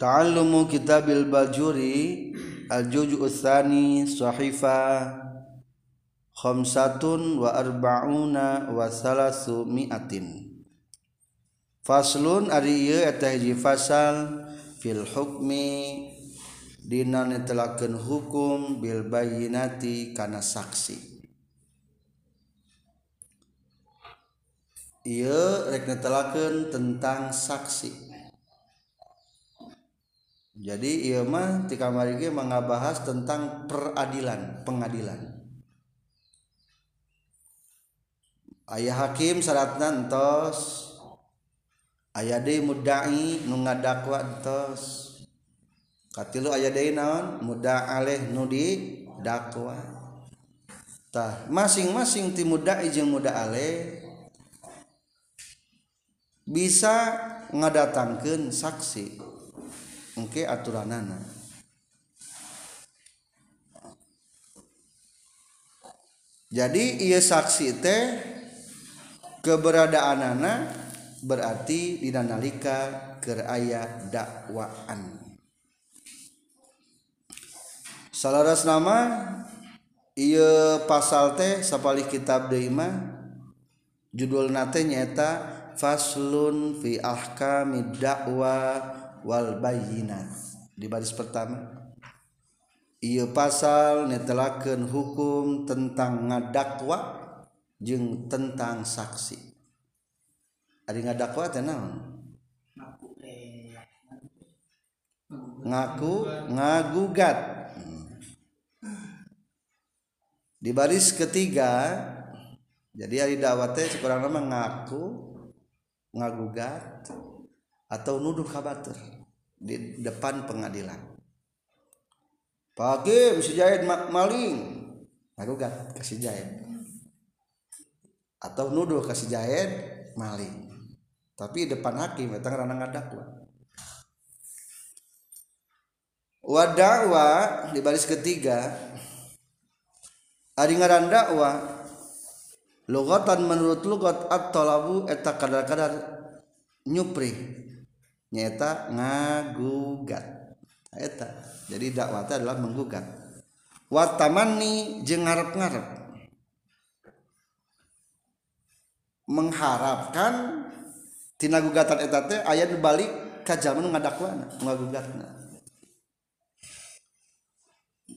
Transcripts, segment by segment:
Ta'allumu kitabil bajuri Al-juju uthani Sahifa Khamsatun wa arba'una wa salasu mi'atin. Faslun ari ieu fasal fil hukmi dina netelakeun hukum bil bayyinati kana saksi. Ieu rek netelakeun tentang saksi jadi mah di kamar ini mengabahas tentang peradilan pengadilan. Ayah hakim syaratnya entos. Ayah deh mudai nungadakwa entos. Katilu ayah de naon? Muda aleh nudi dakwa tah masing-masing ti mudai jeung muda aleh bisa ngadatangkan saksi. Engke aturanana. Jadi ia saksi teh keberadaan anak berarti dina nalika keur aya dakwaan. Salaras nama ieu pasal teh sapalih kitab deui mah judul nate nyata faslun fi ahkami dakwa wal walbayinat di baris pertama ia pasal netelakeun hukum tentang ngadakwa jeng tentang saksi. Ada ngadakwa tenang ngaku ngagugat. Di baris ketiga jadi ari dakwah teh sekurang nama ngaku ngagugat. Atau nuduh kabatur di depan pengadilan. Hakim si Jahid maling, ngagugat kasih Jahid. Atau nuduh kasih Jahid maling. Tapi depan hakim eta ngaranna ngadakwa. Wa dakwa di baris ketiga ari ngaran dakwa lugatan menurut lugat at-talabu eta kadar-kadar nyupri nyata ngagugat. Eta. Jadi dakwah adalah menggugat. Watamani jeung ngarep-ngarep. Mengharapkan tina gugatan eta teh aya balik ka jalma nu ngadakwana ngagugatna.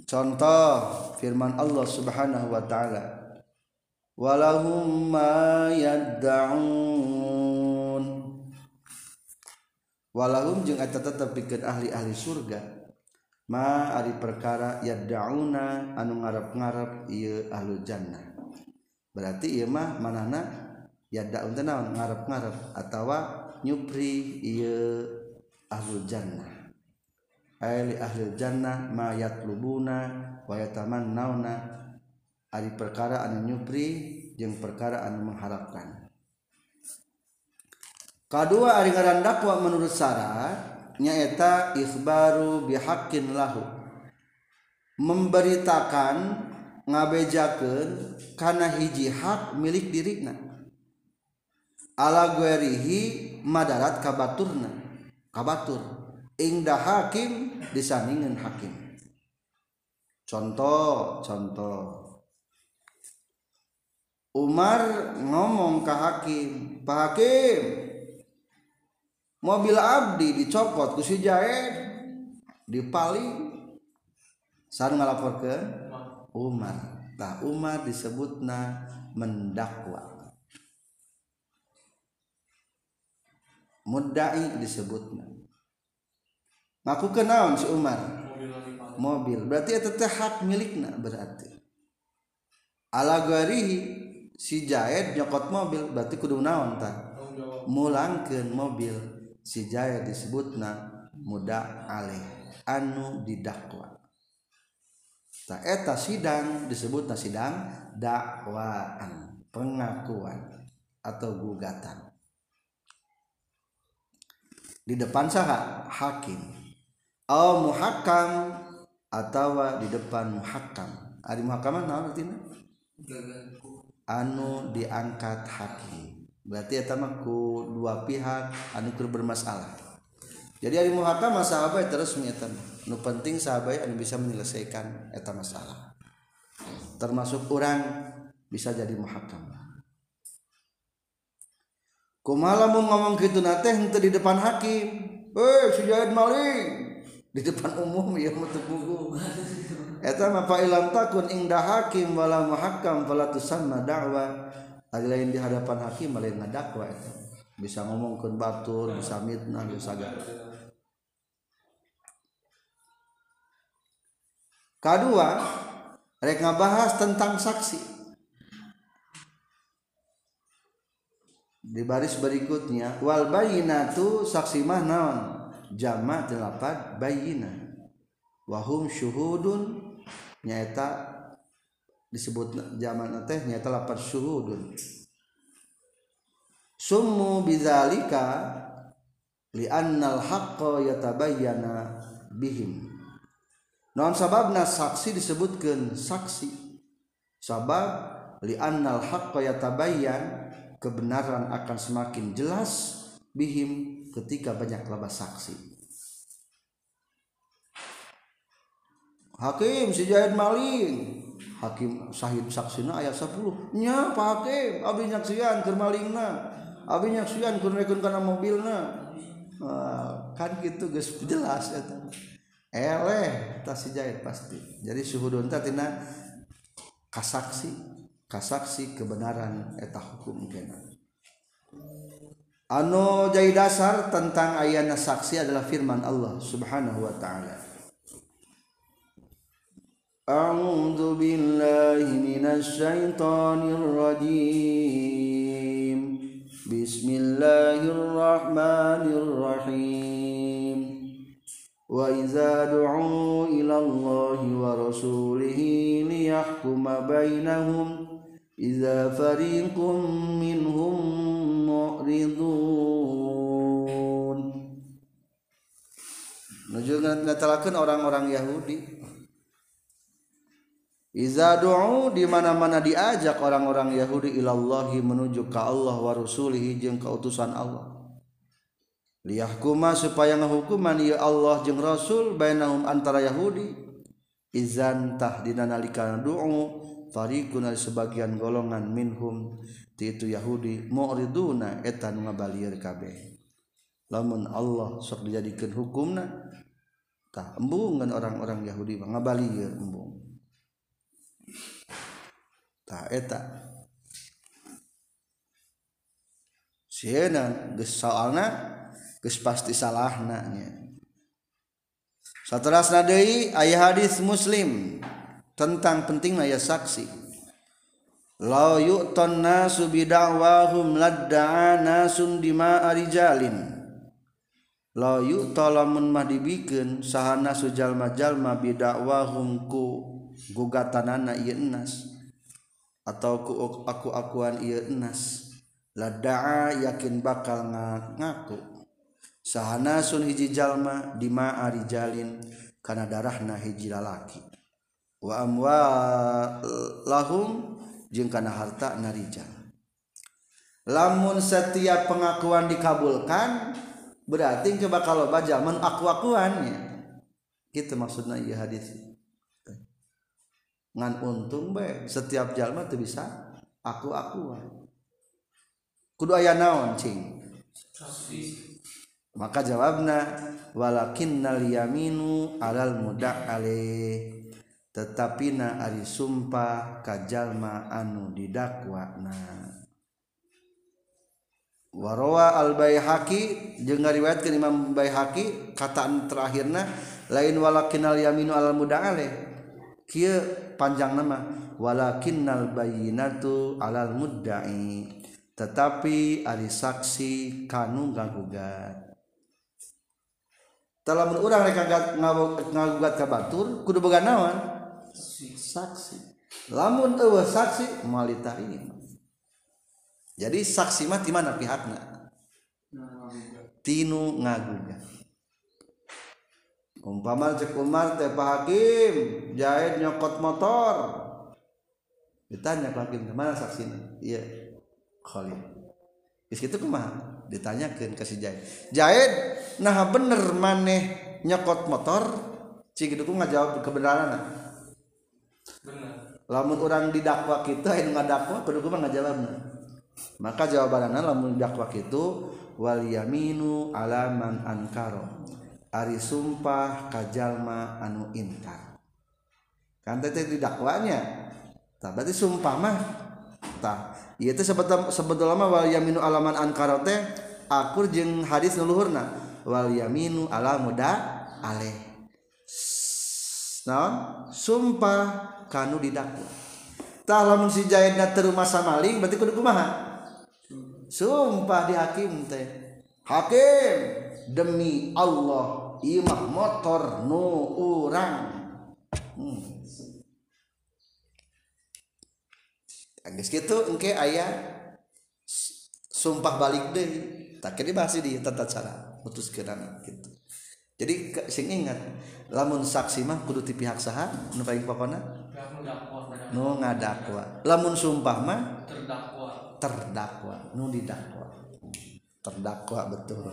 Contoh firman Allah Subhanahu wa taala. Walahum ma yad'un walahum jeung eta tetep pikeun ahli-ahli surga ma ari perkara yad'una anu ngarep-ngarep ieu ahli jannah. Berarti ieu mah manana yad'un teh naon? Ngarep-ngarep atawa nyupri ieu ahli jannah. Ahli ahli jannah ma yatlubuna wa yatamannauna ari perkara anu nyupri jeung perkara anu mengharapkan. Kedua ari ngaran dakwa menurut syarat nyaeta ikhbaru bihaqqin lahu. Memberitakan ngabejakeun kana hiji hak milik dirina ala guerihi madarat kabaturna. Kabatur. Ingda hakim disandingan hakim. Contoh contoh. Umar ngomong ke hakim Pak Hakim mobil abdi dicopot ku si Jaid dipaling sareng ngalapor ke Umar. Tah Umar disebutna mendakwa. Mudai disebutna. Ngaku kenaon si Umar? Mobil. Berarti itu teh hak milikna berarti. Ala garihi si Jaid nyokot mobil berarti kudu naon tah? Mulangkeun mobil si Jaya disebutna muda alih anu didakwa. Tak eta sidang disebutna sidang dakwaan pengakuan atau gugatan. Di depan saha hakim. Au muhakam atau di depan muhakam. Ari muhakam naon artinya anu diangkat hakim berarti eta mah ku dua pihak anu bermasalah. Jadi hari muhakam sahabat terus menyetan nu penting sahabat yang bisa menyelesaikan eta masalah. Termasuk orang bisa jadi muhakam kumala mau ngomong gitu nate itu di depan hakim. Eh si Jahid maling di depan umum ya metu buku eta mah fa ilam takun ingda hakim wala muhakkam fala tusamma da'wa ari lain di hadapan hakim lain ngadakwa eta bisa ngomongkeun batur bisa mitnah bisa segala kedua rek ngabahas tentang saksi. Di baris berikutnya wal bayinatu saksi mah naon? Jama delapan bayina wahum syuhudun nyata disebut zaman teh nyata lapan syuhudun summu li annal haqqa yatabayyana bihim. Non sababna saksi disebutkan saksi? Sabab li annal haqqa yatabayyan kebenaran akan semakin jelas bihim ketika banyak labas saksi. Hakim si Jahid maling Hakim sahib saksina ayat 10 nya Pak Hakim abi nyaksian keur malingna. Nyaksian keur karena mobilna. Nah, kan gitu geus jelas eta. Eleh tas si jahit pasti. Jadi suhudun tina kasaksi kasaksi kebenaran eta hukum kena. Anu jadi dasar tentang ayana saksi adalah firman Allah subhanahu wa ta'ala أعوذ بالله من الشيطان الرجيم. بسم الله الرحمن الرحيم. وإذا دعوا إلى الله ورسوله ليحكم بينهم إذا فريق منهم معرضون. Ngejelakan orang-orang Yahudi. Iza du'u di mana-mana diajak orang-orang Yahudi ilallahi menuju ke Allah wa rasulihi jeung ke utusan Allah. Liyahkuma supaya ngahukuman ya Allah jeung Rasul bainahum antara Yahudi. Izan tah dina du'u fariqun sebagian golongan minhum ti itu Yahudi mu'riduna eta nu kabeh. Lamun Allah sok dijadikeun hukumna tah embungan orang-orang Yahudi ngabalieur embung tah eta sieuna geus soalna pasti salahnya setelah nadai ayah hadis muslim tentang penting ayat saksi. La yu'ton nasu bida'wahum ladda'a nasun dima arijalin. La yu'ta lamun mah dibikeun sahana sujalma-jalma bidakwahum ku gugatanana ieu enas atau ku aku akuan ieu enas ladaa yakin bakal ngaku. Sahana sun hiji jalma dima arijalin kana darahna hiji lalaki. Wa amwa lahum jeung kana harta narijal lamun setiap pengakuan dikabulkan berarti kebakal loba jalman aku akuannya gitu maksudnya ieu hadis. Ngan untung be. Setiap jalma tuh bisa aku-akuan. Kudu aya naon cing? Maka jawabna walakinnal yaminu alal muda ale. Tetapi na ari sumpah kajalma anu didakwana. Warawa al baihaqi jeung ngariwayatkeun Imam Baihaqi kataan terakhirna lain walakinnal yaminu alal muda ale kieu panjang nama. Walakinnal bayyinatu alal mudda'i. Tetapi ari saksi kanu ngagugat dalam urang rek ngagugat ka batur kudu boga naon? Saksi. Lamun eueuh saksi malita ini jadi saksi mah di mana pihakna tinu ngagugat. Umpama cek Umar teh Pak Hakim jahit nyokot motor. Ditanya Pak Hakim ke mana saksinya? Iya Khalid. Is itu ke mana ditanyakan kasih Jahit. Jahit nah bener maneh nyokot motor? Cik itu nggak jawab kebenaran lamun orang didakwa kita yang nggak dakwa kudu mah nggak jawab maka jawabannya lamun dakwa itu wal yaminu alaman ankaro Ari sumpah kajallma anu inkar kan didakwanya. Tak berarti sumpah mah. Tak iya teh sebetulnya sebetulnya mah wal yaminu alaman ankara teh akur jeung hadis nuluhurna wal yaminu ala muda ale naon? Sumpah kanu didakwa. Tah lamun si jahidna teu masa maling berarti kudu kumaha? Sumpah di hakim teh. Hakim demi Allah. imah motor nu urang. Hmm. Angges gitu engke ayah sumpah balik deh tak kira bahas di tata cara putus kenana gitu jadi sing ingat lamun saksi mah kudu ti pihak saha nu paling pokona? Nu ngadakwa. Lamun sumpah mah terdakwa. terdakwa nu didakwa. Terdakwa betul.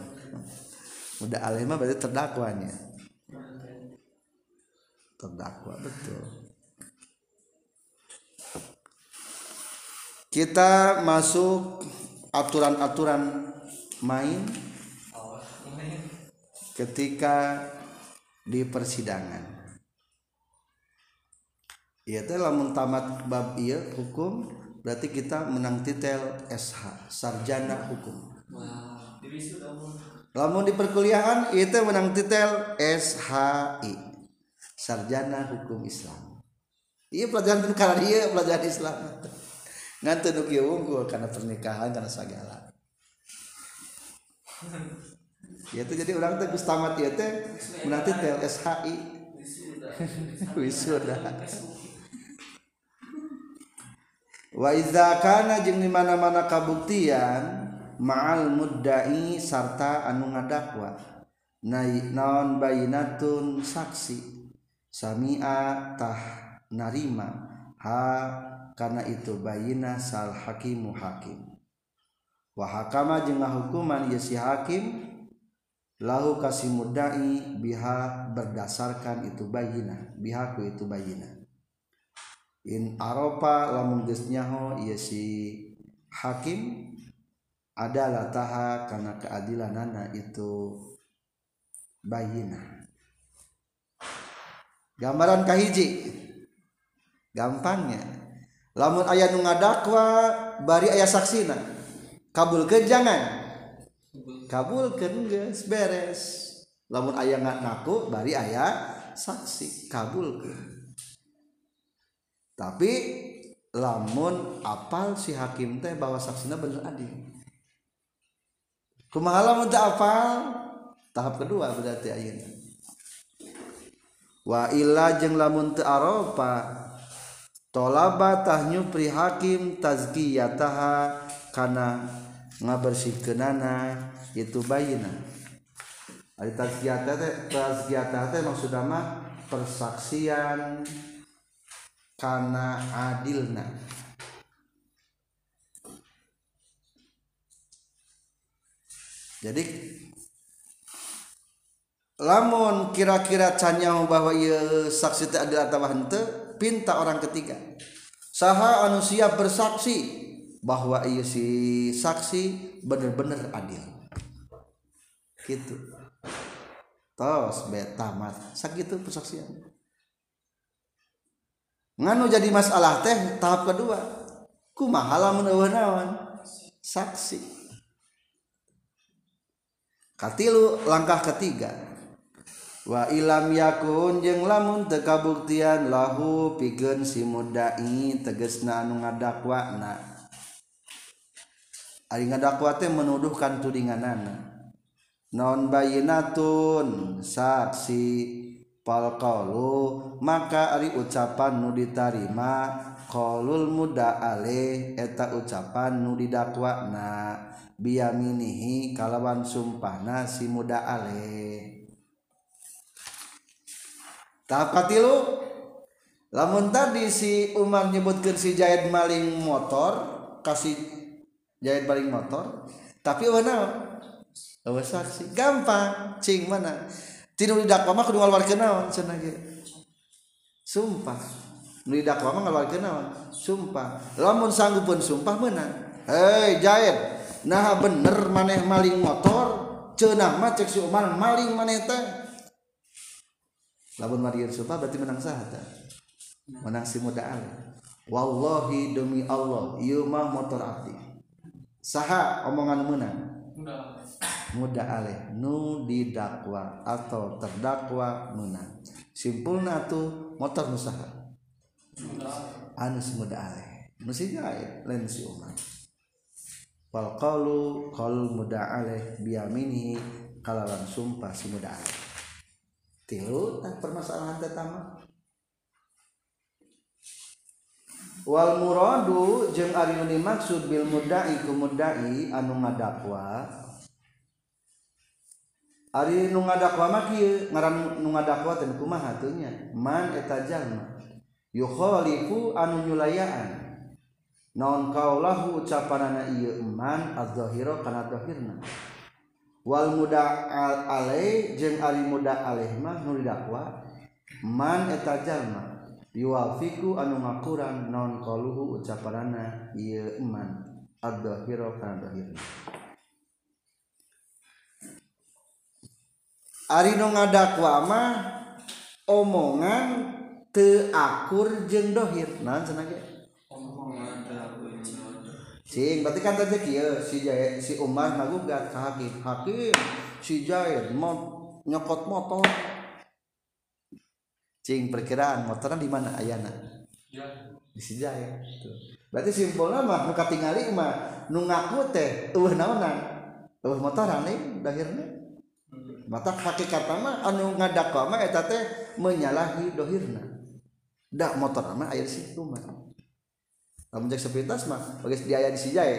Udah alih mah berarti terdakwanya. Terdakwa betul. Kita masuk aturan-aturan main ketika di persidangan. Iya teh lamun tamat bab iya hukum berarti kita menang titel SH sarjana hukum lamun di perkuliahan itu menang titel SHI sarjana hukum Islam. Iya pelajaran karena iya pelajaran Islam. Ngantu nu unggul karena pernikahan karena segala. Ya itu jadi orang teh tamat ya teh nanti TLSHI wisuda. Wa iza kana jeung di mana-mana kabuktian ma'al muddai sarta anu ngadakwa. Naon bayinatun saksi? Sami'a tah narima. Ha karena itu bayina sal hakimu hakim. Wa hakama jeung hukuman ya si hakim lahu kasih mudai biha berdasarkan itu bayina bihaku itu bayina in aropa lamun geus nyaho ieu si hakim adalah taha karena keadilanana itu bayina gambaran kahiji. Gampangnya. Lamun ayah nu ngadakwa bari ayah saksina. Kabul ke jangan. Kabulkan guys beres. Lamun ayah nggak ngaku bari ayah saksi. Kabulkan tapi lamun apal si hakim teh bahwa saksinya bener adil kumahala mun hafal? Tahap kedua berarti ayeuna. Wa illa jeung lamun teu aropa tolaba tahyu pri hakim tazkiyataha kana ngabersihkeunana itu bayina. Ari tazkiyata teh tazkiyata teh maksudna mah persaksian kana adilna. Jadi lamun kira-kira canyau bahwa ia saksi teh adil atau henteu pinta orang ketiga. Saha anu siap bersaksi bahwa ia si saksi bener-bener adil. Gitu. Tos betamat sakitu persaksian. Nganu jadi masalah teh tahap kedua. Kumaha lamun naon? Saksi katilu langkah ketiga. Wa ilam yakun jeung lamun teu kabuktian lahu pikeun si mudai tegesna anu ngadakwana. Ari ngadakwa teh menuduhkan tudinganana. Non bayinatun saksi palqalu maka ari ucapan nu ditarima qaulul muda ale eta ucapan nu didakwana. Biyaminihi kalawan sumpahna si muda ale. Tahap katilu lamun tadi si Umar nyebutkan si Jaid maling motor kasih Jaid maling motor tapi mana saksi. Gampang cing mana? Tidur di dakwa mah kudu ngaluar kenaon cenah ge? Sumpah. Nu di dakwa mah ngaluar kenaon sumpah. Lamun pun sumpah menang hei jahit nah bener maneh maling motor cenah mah cek si Umar maling maneh teh. Lamun marieur sumpah berarti menang saha menang si muda ale. Wallahi demi Allah ieu mah motor aktif saha omongan menang muda alih nu didakwa atau terdakwa menang simpulna tuh motor nusaha anus muda alih mesti lain si Umar wal qalu qaul muda'alih biyaminihi kalawan sumpah si muda'alih tilu tak permasalahan tetama wal muradu jeung ari nu dimaksud bil mudda'i ku mudda'i anu ngadakwa. Ari nu ngadakwa mah kieu ngaran nu ngadakwa teh kumaha teh man eta jalma. Yukhalifu anu nyulayaan. naon kaulahu ucapanana ieu iman az-zahira kana zahirna. Wal muda alai jeung ari muda alaih mah nu didakwa man eta jalma. Yuwafiku anu ngakuran naon qauluhu ucapanana ieu iman az-zahira kana zahirna. Ari nu ngadakwa mah omongan teu akur jeung dohir. Naon cenah Cing, berarti kan tadi kia si Jaya, si Umar ngagugat ke hakim. Hakim si Jaya mau nyokot motor. Cing perkiraan motornya di mana ayana? Ya. Di si Jaya. Tuh. Berarti simpulnya mah nu tingali mah nu ngaku teh eueuh naonan. Eueuh motoran nih dahirna. Mata hakikat mah anu ngadakwa mah eta teh menyalahi dohirna. Da motor mah aya situ mah. Lamun cek sepintas mah bagi di si jae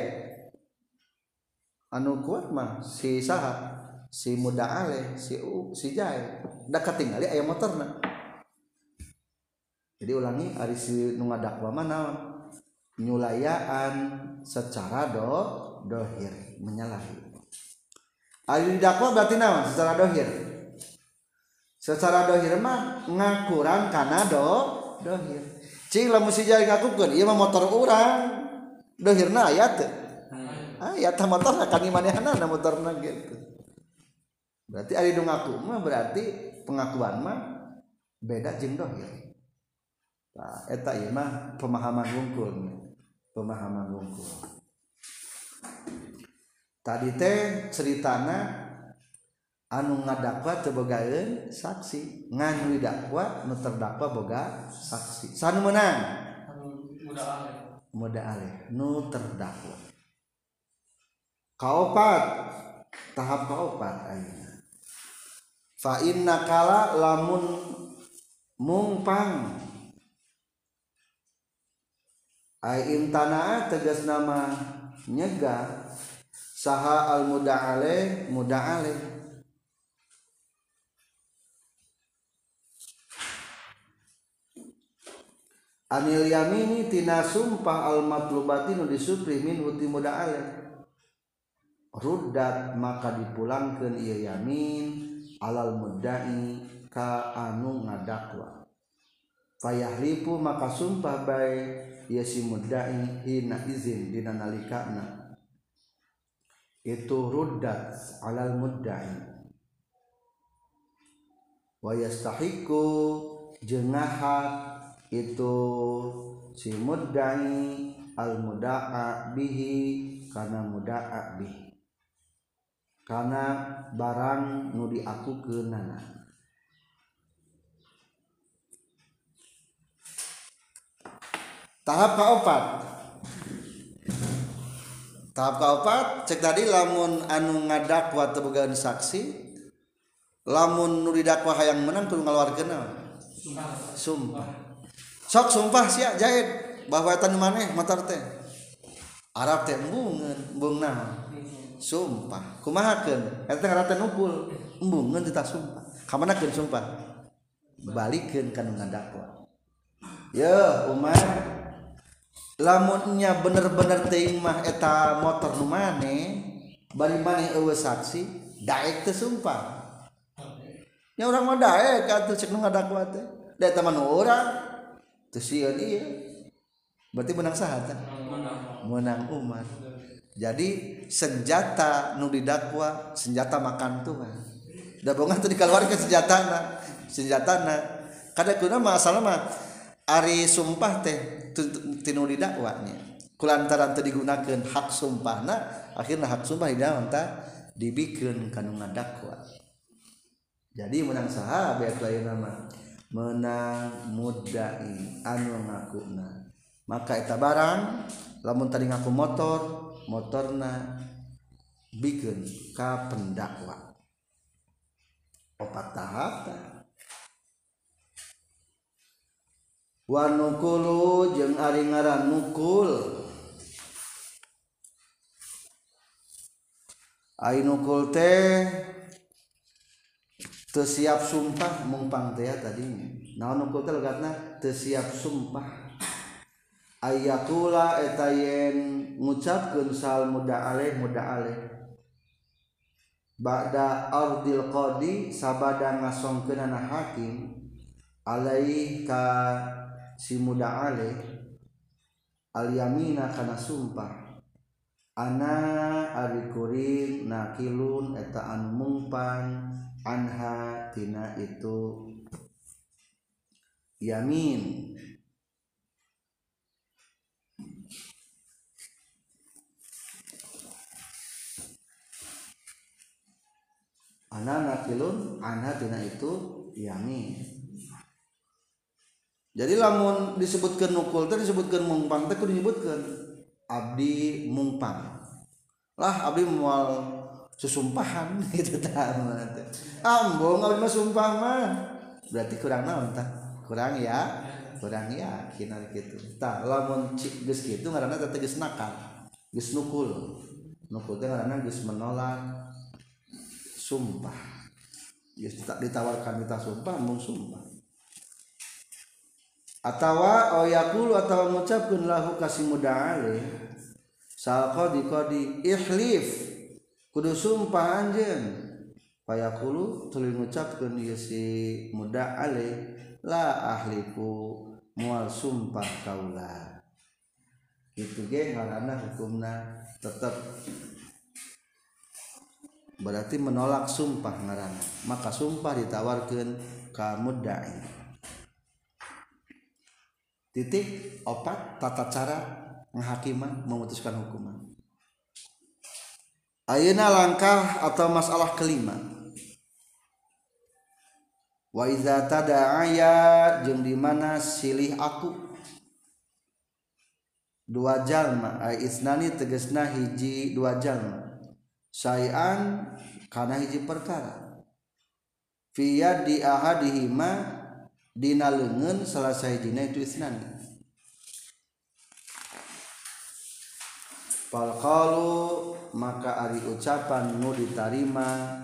anu kuat mah si saha si muda ale si u, si jae dak katingali aya motorna jadi ulangi ari si nu ngadakwa mah naon? Nyulayaan secara do dohir menyalahi. Ayu didakwa berarti naon? Secara dohir. Secara dohir mah ngakuran karena do dohir. cing lamun si jari ngakukeun ieu mah motor urang. Dohirna aya teh. Hmm. Ah, aya tah motor kan manehna motorna gitu berarti ari nu ngaku mah berarti pengakuan mah beda jeung dohir. Nah, eta ieu mah pemahaman wungkul. Pemahaman wungkul. Tadi teh ceritana anu ngadakwa tebogaeun saksi. Ngan dakwa nu terdakwa boga saksi. Sanu menang? Muda muda aleh. Nu terdakwa. Kaopat? Tahap kaopat ayeuna. Fa inna kala lamun mungpang. Ai imtanaa tegas nama nyegah. Saha al muda'ale muda'ale anil yamini tina sumpah al matlubati nu disupri min uti muda'ale ruddat maka dipulangkan iya yamin alal mudai ka anu ngadakwa. Fayahlipu maka sumpah baik ya si mudai hina izin dina nalikana. Itu ruddat alal mudda'i. Wa yastahiqu jengaha itu si mudai al mudaa bihi karena mudaa bihi karena barang nu aku ke nana tahap kaopat. Tahap kaopat cek tadi lamun anu ngadakwa tebugan saksi lamun nu dakwa hayang menang kudu ngaluarkeun sumpah. Sumpah. sok sumpah sia jahit. Bahwa tan maneh motor teh. Arab teh embungeun embung naon sumpah. Kumahakeun? Eta teh teh nukul. Embungeun teh sumpah. Kamanakeun sumpah? Balikeun ka nu ngadakwa ya Umar. Lamunnya bener-bener teh mah eta motor nu maneh bari maneh eueuh saksi daek teh sumpah. Nya urang mah daek atuh cek nu ngadakwa teh. Da eta mah orang Tusia dia berarti menang sahatan menang umat jadi senjata nu didakwa senjata makan Tuhan dabongan tadi dikeluarkan senjatana senjatana kada kuna masalah mah ari sumpah teh tinu didakwanya kulantaran teu digunakeun hak sumpahna akhirnya hak sumpah di dalam ta dibikeun kanu ngadakwa. Jadi menang saha beak lain nama. menang mudai anu ngakuna. Maka eta barang lamun tadi ngaku motor motorna bikin ka pendakwa. Opat tahap. Wa nukulu jeung ari ngaran nukul. Ai nukul teh siap sumpah mupang Te tadinya siap sumpah. Ayatullah etayen ngucapkan sal muda Aleh muda Aleh. Bada Ardil qadi sabada ngasong kenana Hakim Alaih ka si muda Aleh Alyamina kana sumpah. Ana Arikurin nakilun eta anu mumpan anhatina itu yamin. Anak nakilun anhatina itu yamin. Jadi lamun disebutkan nukul teh disebutkan mumpang teh disebutkan Abdi mupang lah Abdi mual susumpahan gitu Ambung Abdi mah sumpah mah berarti kurang naon tah kurang ya kurang ya kina gitu. Tah lamun geus kitu ngaranna teh geus nakal geus nukul. Nukul teh ngaranna geus menolak. Sumpah. Geus ditawarkan kita sumpah mung sumpah. Atawa oyakulu atau mengucapkan lahu kasih muda alih sal kodi ihlif kudu sumpah anjen payakulu tuluy ngucapkeun ieu si muda alih la ahliku mual sumpah kaula. Itu ge ngaranna hukumna tetap berarti menolak sumpah ngaranna. Maka sumpah ditawarkan ka mudda'i. Titik opat tata cara menghakimah memutuskan hukuman Ayeuna langkah atau masalah kelima. Wa iza tada'aya jeung di mana silih aku? Dua jalma. Ay isnani tegesna hiji dua jalma. Sayan kana hiji perkara. Fi yadi ahadihima dina leungeun salah sahijina itu isnani falqalu maka ari ucapan nu ditarima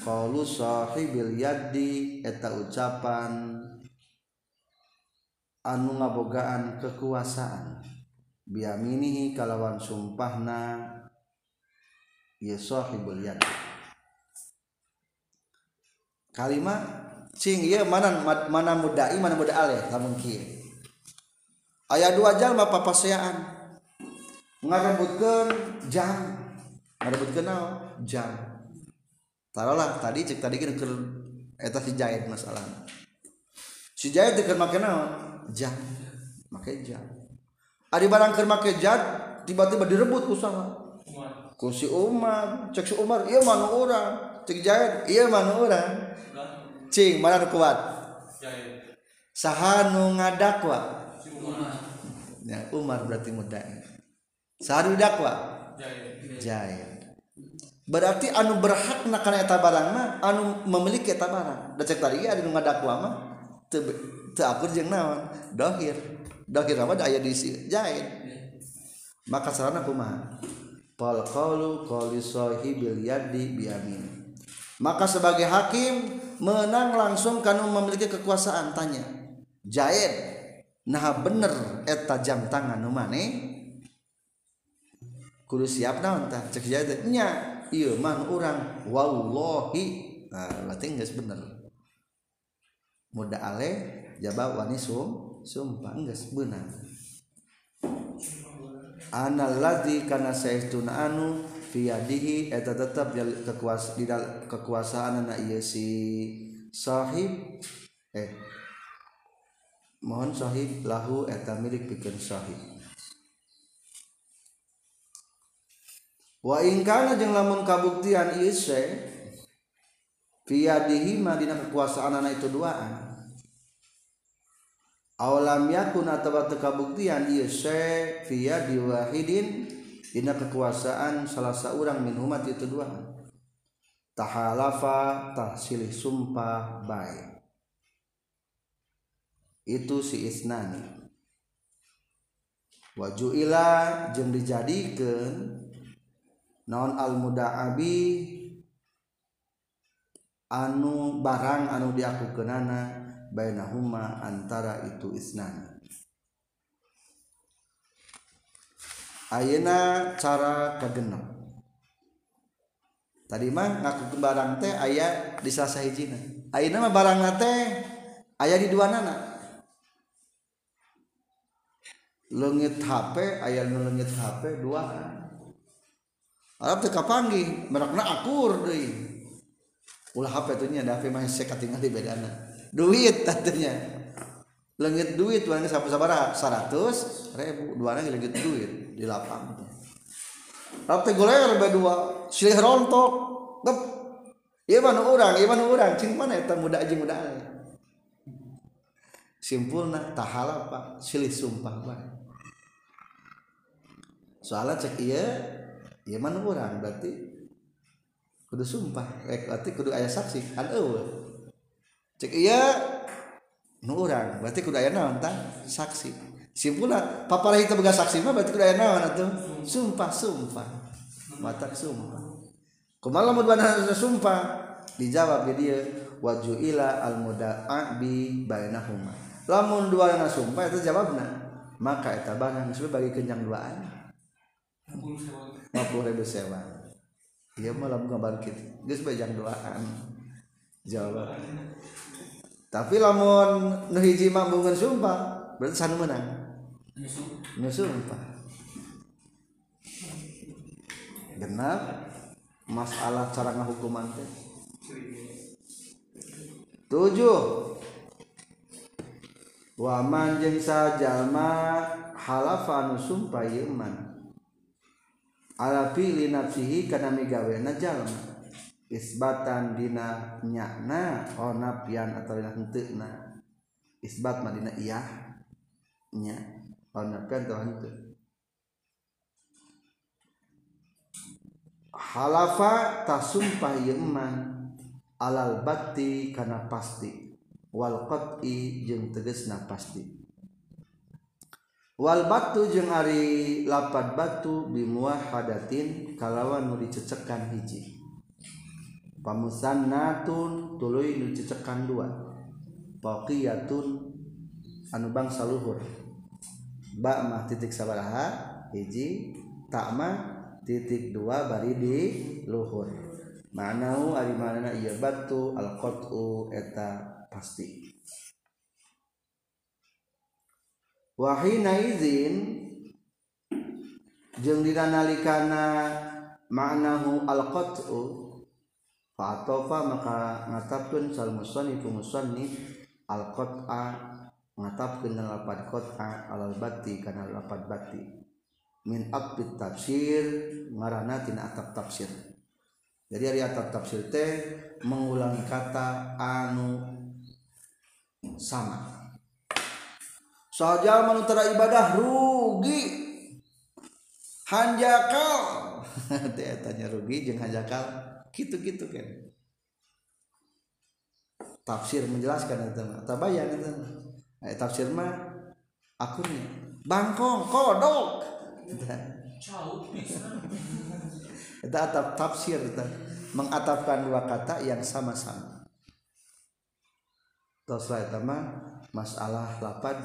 qalu sahibil yaddi eta ucapan anu ngabogaan kekuasaan. Biaminihi kalawan sumpahna ya sahibul yaddi. Kalimat cing ieu mana mana mudai mana muda aleh lamun kieu. Aya dua jalma papaseaan ngarebutkan jam. Ngarebutkeun naon? Jam. Taruhlah tadi cek tadi kan keur eta si jahit masalah. Si jahit keur make naon? Jam. Make jam. Ari barang keur make jam tiba-tiba direbut ku saha ku si Umar cek si Umar ieu mana orang cek jahit ieu mana orang cing mana kuat? Saha nu ngadakwa? Umar. Ya, Umar berarti mudai saha dakwa? Jahil berarti anu berhak nak kana eta barang mah anu memiliki eta barang. Da cek tadi ada nu ngadakwa mah teu teu akur jeung naon? Dohir. Dohir mah aya di jahil maka sarana kumaha? Pal qaulu qali sahibil yadi biamin maka sebagai hakim menang langsung karena memiliki kekuasaan tanya. Jaid nah bener eta jam tangan nu mane kudu siap naon tah? Cek Jaid nya iya man orang wallahi. Nah, berarti nggak bener. Muda ale jabab wani sum sumpah nggak benar anal ladzi kana saestuna anu fiyadihi eta tetap kekuas di kekuasaan anak ieu si sahib. Eh mohon sahib lahu eta milik pikeun sahib wa ingkana jeung lamun kabuktian ise fiyadihi ma dina kekuasaan anak itu duaan. Awlam yakun atawa teu kabuktian ieu se fiyadi wahidin dina kekuasaan salah saurang min umat itu duaan. Tahalafa tahsilih sumpah baik. Itu si isnani. Wajuila jeung dijadikeun non almudaabi? Anu barang anu diaku kenana bainahuma antara itu isnan Ayeuna cara kagenep. Tadi mah ngaku barang teh aya di salah sahijina ayeuna mah barang teh aya di dua nana leungit HP aya nu leungit HP dua Arab teka panggih merakna akur deui. Ulah HP tuh nya da HP mah sekat tinggal di bedana. Duit tatunya lengit duit warna sabar sabar seratus ribu. Dua orang lengit duit di lapang Arab teh goler berdua. Silih rontok. Gep. Iya mana orang, iya mana orang, cing mana itu muda aja muda simpulna tahala pak. Silih sumpah pak. Soalnya cek iya ya mana orang berarti kudu sumpah. Rek berarti kudu ayah saksi. Kan eueuh cek iya. Nu orang berarti kudu ayah naon tah? Saksi. Simpulna paparah itu boga saksi mah berarti kudu ayah naon atuh? Sumpah sumpah. Matak sumpah. Kumaha lamun bana sumpah? Dijawab di dia wajuila al muda'a bi bainahuma. Lamun duana sumpah itu jawabna. Maka eta barang sebagai kenyang duaan. Puluh ribu sewa. Iya malam gambar kita geus bajang doaan jawab tapi lamun nu hiji mambungan sumpah berarti sanu menang nu sumpah. Genap. Masalah cara ngahukuman teh. Tujuh. Waman jeung sajalma halafanu sumpah yeman ala fi'li nafsihi kana migawena jalma isbatan dina nyana oh napian atau dina henteuna isbat mah dina iya nya oh napian atau henteu halafa tasumpah ieu eman. Alal batti kana pasti. Wal qat'i jeung tegasna pasti wal batu jeung ari lapat batu bimuahadatin kalawan nu dicecekan hiji. Pamusannatun tuluy nu dicecekan dua. Baqiyatun anu bangsa luhur. Ba mah titik sabaraha hiji. Tak mah titik dua bari di luhur. Manau ari manana ieu batu al qat'u eta pasti. Wahina izin jeung dina nalikana ma'nahu al-qat'u fa'atofa maka ngatapkeun sal musannifu musannif al-qat'a ngatapkeun kana lapad qat'a alal batti kana lapad batti. Min aqbit tafsir ngaranna tina atap tafsir. Jadi ari atap tafsir teh mengulangi kata anu sama saja menutara ibadah rugi. Hanjakal. Tanya rugi jeung hanjakal. Gitu-gitu kan tafsir menjelaskan itu mah tabayan itu eh, tafsir mah akunnya. Bangkong kodok. Itu atap tafsir itu. Mengatapkan dua kata yang sama-sama. Terus mah masalah lapan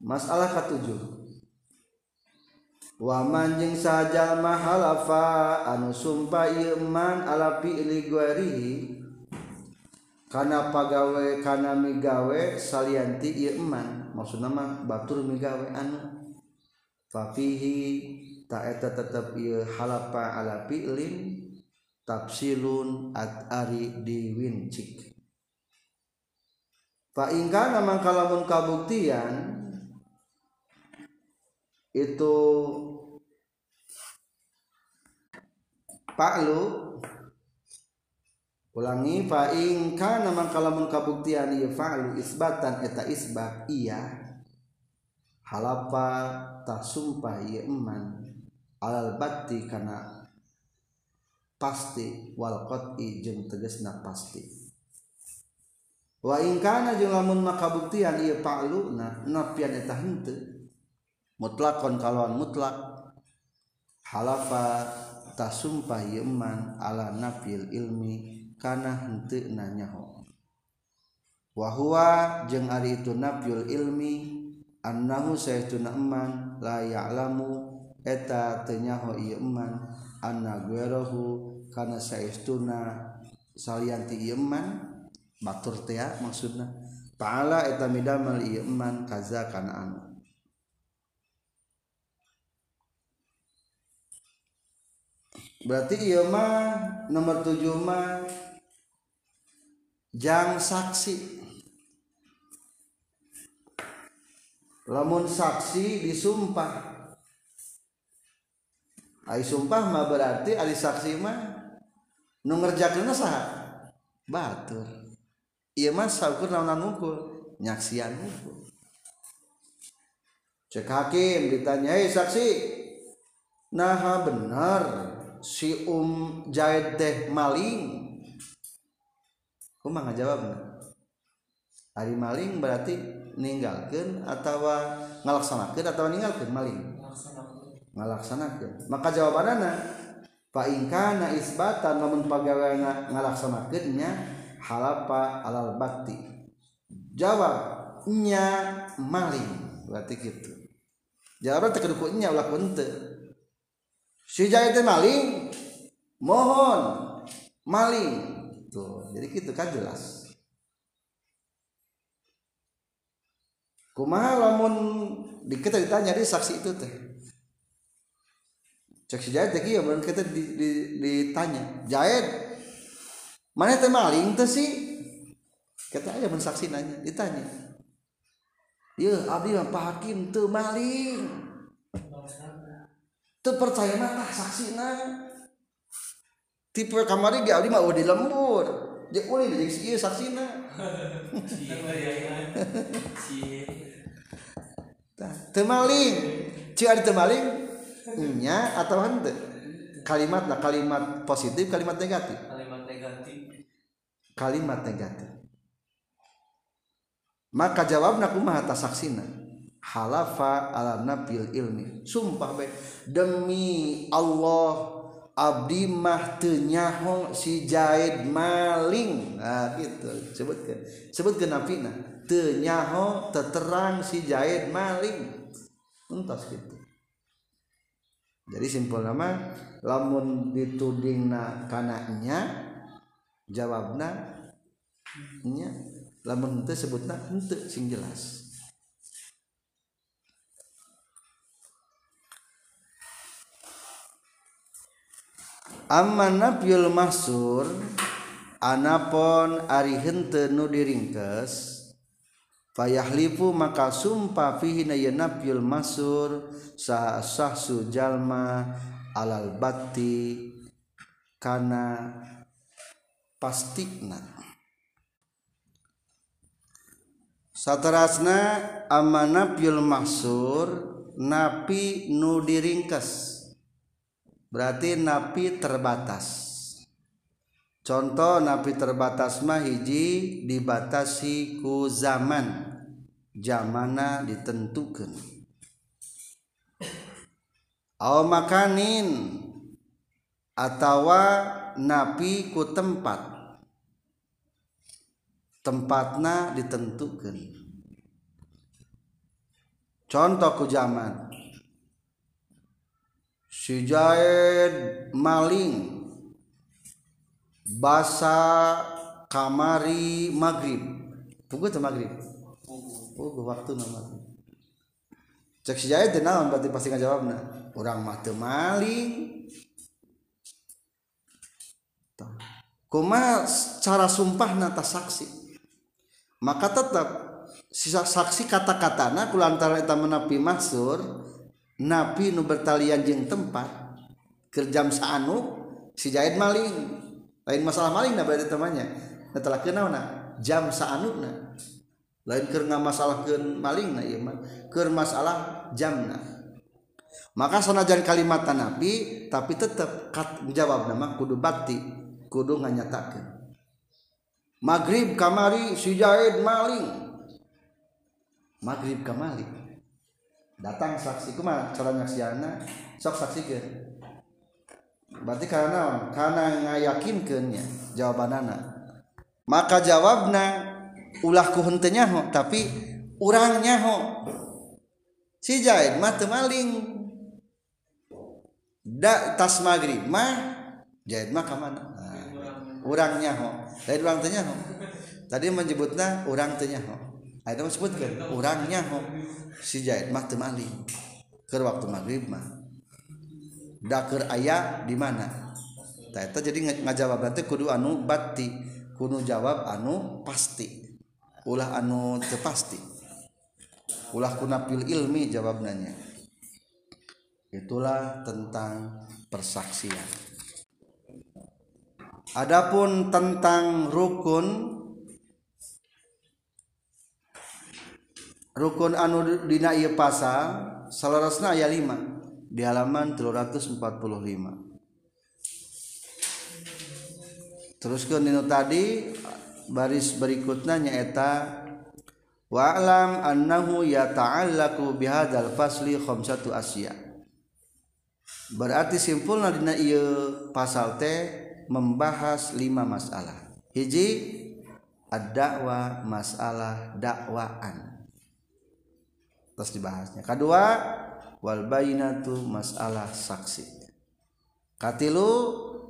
masalah ketujuh. Wamanjing saja mahalafa anu sumpah iman ala fi'li guarihi karena pagawe karena migawe salianti iman maksud nama batur migawe anu. Fafihi tak eta tetap ieu halafa ala fi'lin tafsilun at ari diwincik. Fa ingkana mangkalamun kabuktian itu Paklu ulangi fa in kana mangkalamun kabuktian ieu fa'lu isbatan eta isbat iya. Halapa tak sumpah ieu eman. Alal batti kana pasti wal qat'i jeung tegasna pasti. Wa in kana jeung lamun makabuktian ieu fa'lu na napian eta henteu mutlakon kalauan mutlak. Halafa tasumpah yeman ala nafil ilmi kana henteu nanyaho wahwa jeung ari itu nafil ilmi annahu saytuna eman la ya'lamu eta teu nyaho ieu eman anna guerahu kana saestuna salianti ieu eman. Batur teh maksudna. Ta'ala eta midamal ieu eman kaza kana anu berarti iya mah nomor tujuh mah jang saksi. Lamun saksi disumpah. Ai sumpah mah berarti ali saksi mah nu ngerjakeun saha? Batur. Ieu mah saukur naon ngukul? Nyaksian ngukul. Cek hakim ditanya hei saksi nah benar si Um jahit teh maling. Kumaha jawabna hari maling berarti ninggalkan atau ngalaksanakan atau ninggalkan maling? Ngalaksanakan maka jawabannya Pak Ingkana isbatan namun pagawana ngalaksanakannya halapa alal bakti jawabnya maling berarti gitu jawaban terkedukutnya ulah pente si jahit maling mohon maling tuh jadi gitu kan jelas. Kumaha lamun di kita ditanya di saksi itu teh? Cek si jahit teh iya kita di, di, ditanya jahit mana teh maling tuh sih? Kita aja mensaksi nanya ditanya. Iya abdi mah hakim tuh maling percaya mah saksi tipe kamari dia mah udah lembur. Jadi boleh jadi sih saksi na temaling. Cik ada temaling nya atau hente kalimat lah kalimat positif kalimat negatif? Kalimat negatif. Kalimat negatif. Maka jawabna kumaha tasaksina halafa ala nabil ilmi. Sumpah baik. Demi Allah abdi mah tenyaho si jahid maling. Nah gitu. Sebutkan. Sebutkan nafina. Tenyaho terterang si jahid maling. Entas gitu. Jadi simpul nama lamun ditudingna kanaknya jawabna nya lamun itu sebutna ente sing jelas aman nafyul mahsur anapon ari hente nu diringkes fayahlifu maka sumpah fihi na yanafyul mahsur sah sahsu jalma alal batti kana pastikna. Saterasna amanafyul mahsur napi nu diringkes berarti napi terbatas. Contoh napi terbatas mah hiji dibatasi ku zaman. Zamana ditentukan aw makanin atau napi ku tempat. Tempatna ditentukan contoh ku zaman Sujaid maling basa kamari maghrib. Pugu tuh maghrib? Pugu. Waktu nama cek si jahit naon berarti pasti nggak jawabnya orang mah teu maling. Kuma cara sumpah nata saksi? Maka tetap si saksi kata-katana kulantaran eta menapi maksur nabi nu bertalian jeng tempat kerjam saanu si jahit maling. Lain masalah maling nah berarti temannya nah telah kenal nah jam saanu nah lain keur ngamasalahkeun masalah ke maling nah iya mah. Keur masalah jam nah maka sanajan kalimat nabi tapi tetap kat, jawab nama kudu bakti kudu nganyatakan maghrib kamari si jahit maling. Maghrib kamari. datang saksi. Kumah cara nyaksiana sok saksikan. Berarti karena karena ngayakinkannya jawabanana maka jawabna ulahku hentenya ho tapi orangnya ho. Si Zaid mah maling. Da tas maghrib mah Zaid mah kamana nah, orangnya ho. Zaid orang tanya ho. Tadi menyebutnya orang tanya ho. Ayo sebutkan orangnya kok si Jaid mah temali ke waktu maghrib mah daker ayah di mana eta jadi ngajawab teh kudu anu bati. Kudu jawab anu pasti. Ulah anu tepasti ulah kunapil ilmi jawab nanya itulah tentang persaksian. Adapun tentang rukun rukun anu dina ieu pasal salarasna aya 5 di halaman 345 teruskeun dinu tadi baris berikutnya nyaeta wa'lam annahu yata'allaku bihadzal fasli khamsatu asya. Berarti simpulna dina ieu pasal teh membahas lima masalah. Hiji ad-da'wa masalah dakwaan terus dibahasnya. Kedua wal bainatu masalah saksi. Katilu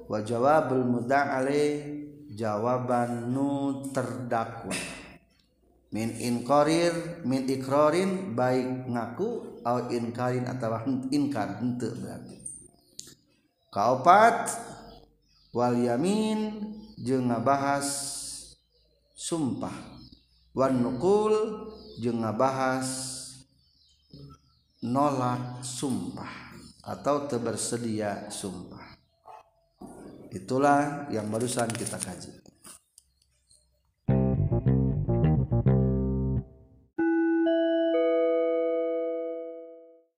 wa jawabul muda'ale jawaban nu terdakwa. Min inkorir min ikrorin baik ngaku atau inkarin atau inkar henteu berarti. Kaopat wal yamin jeung ngabahas sumpah. Wan nukul jeung ngabahas nolak sumpah atau terbersedia sumpah. Itulah yang barusan kita kaji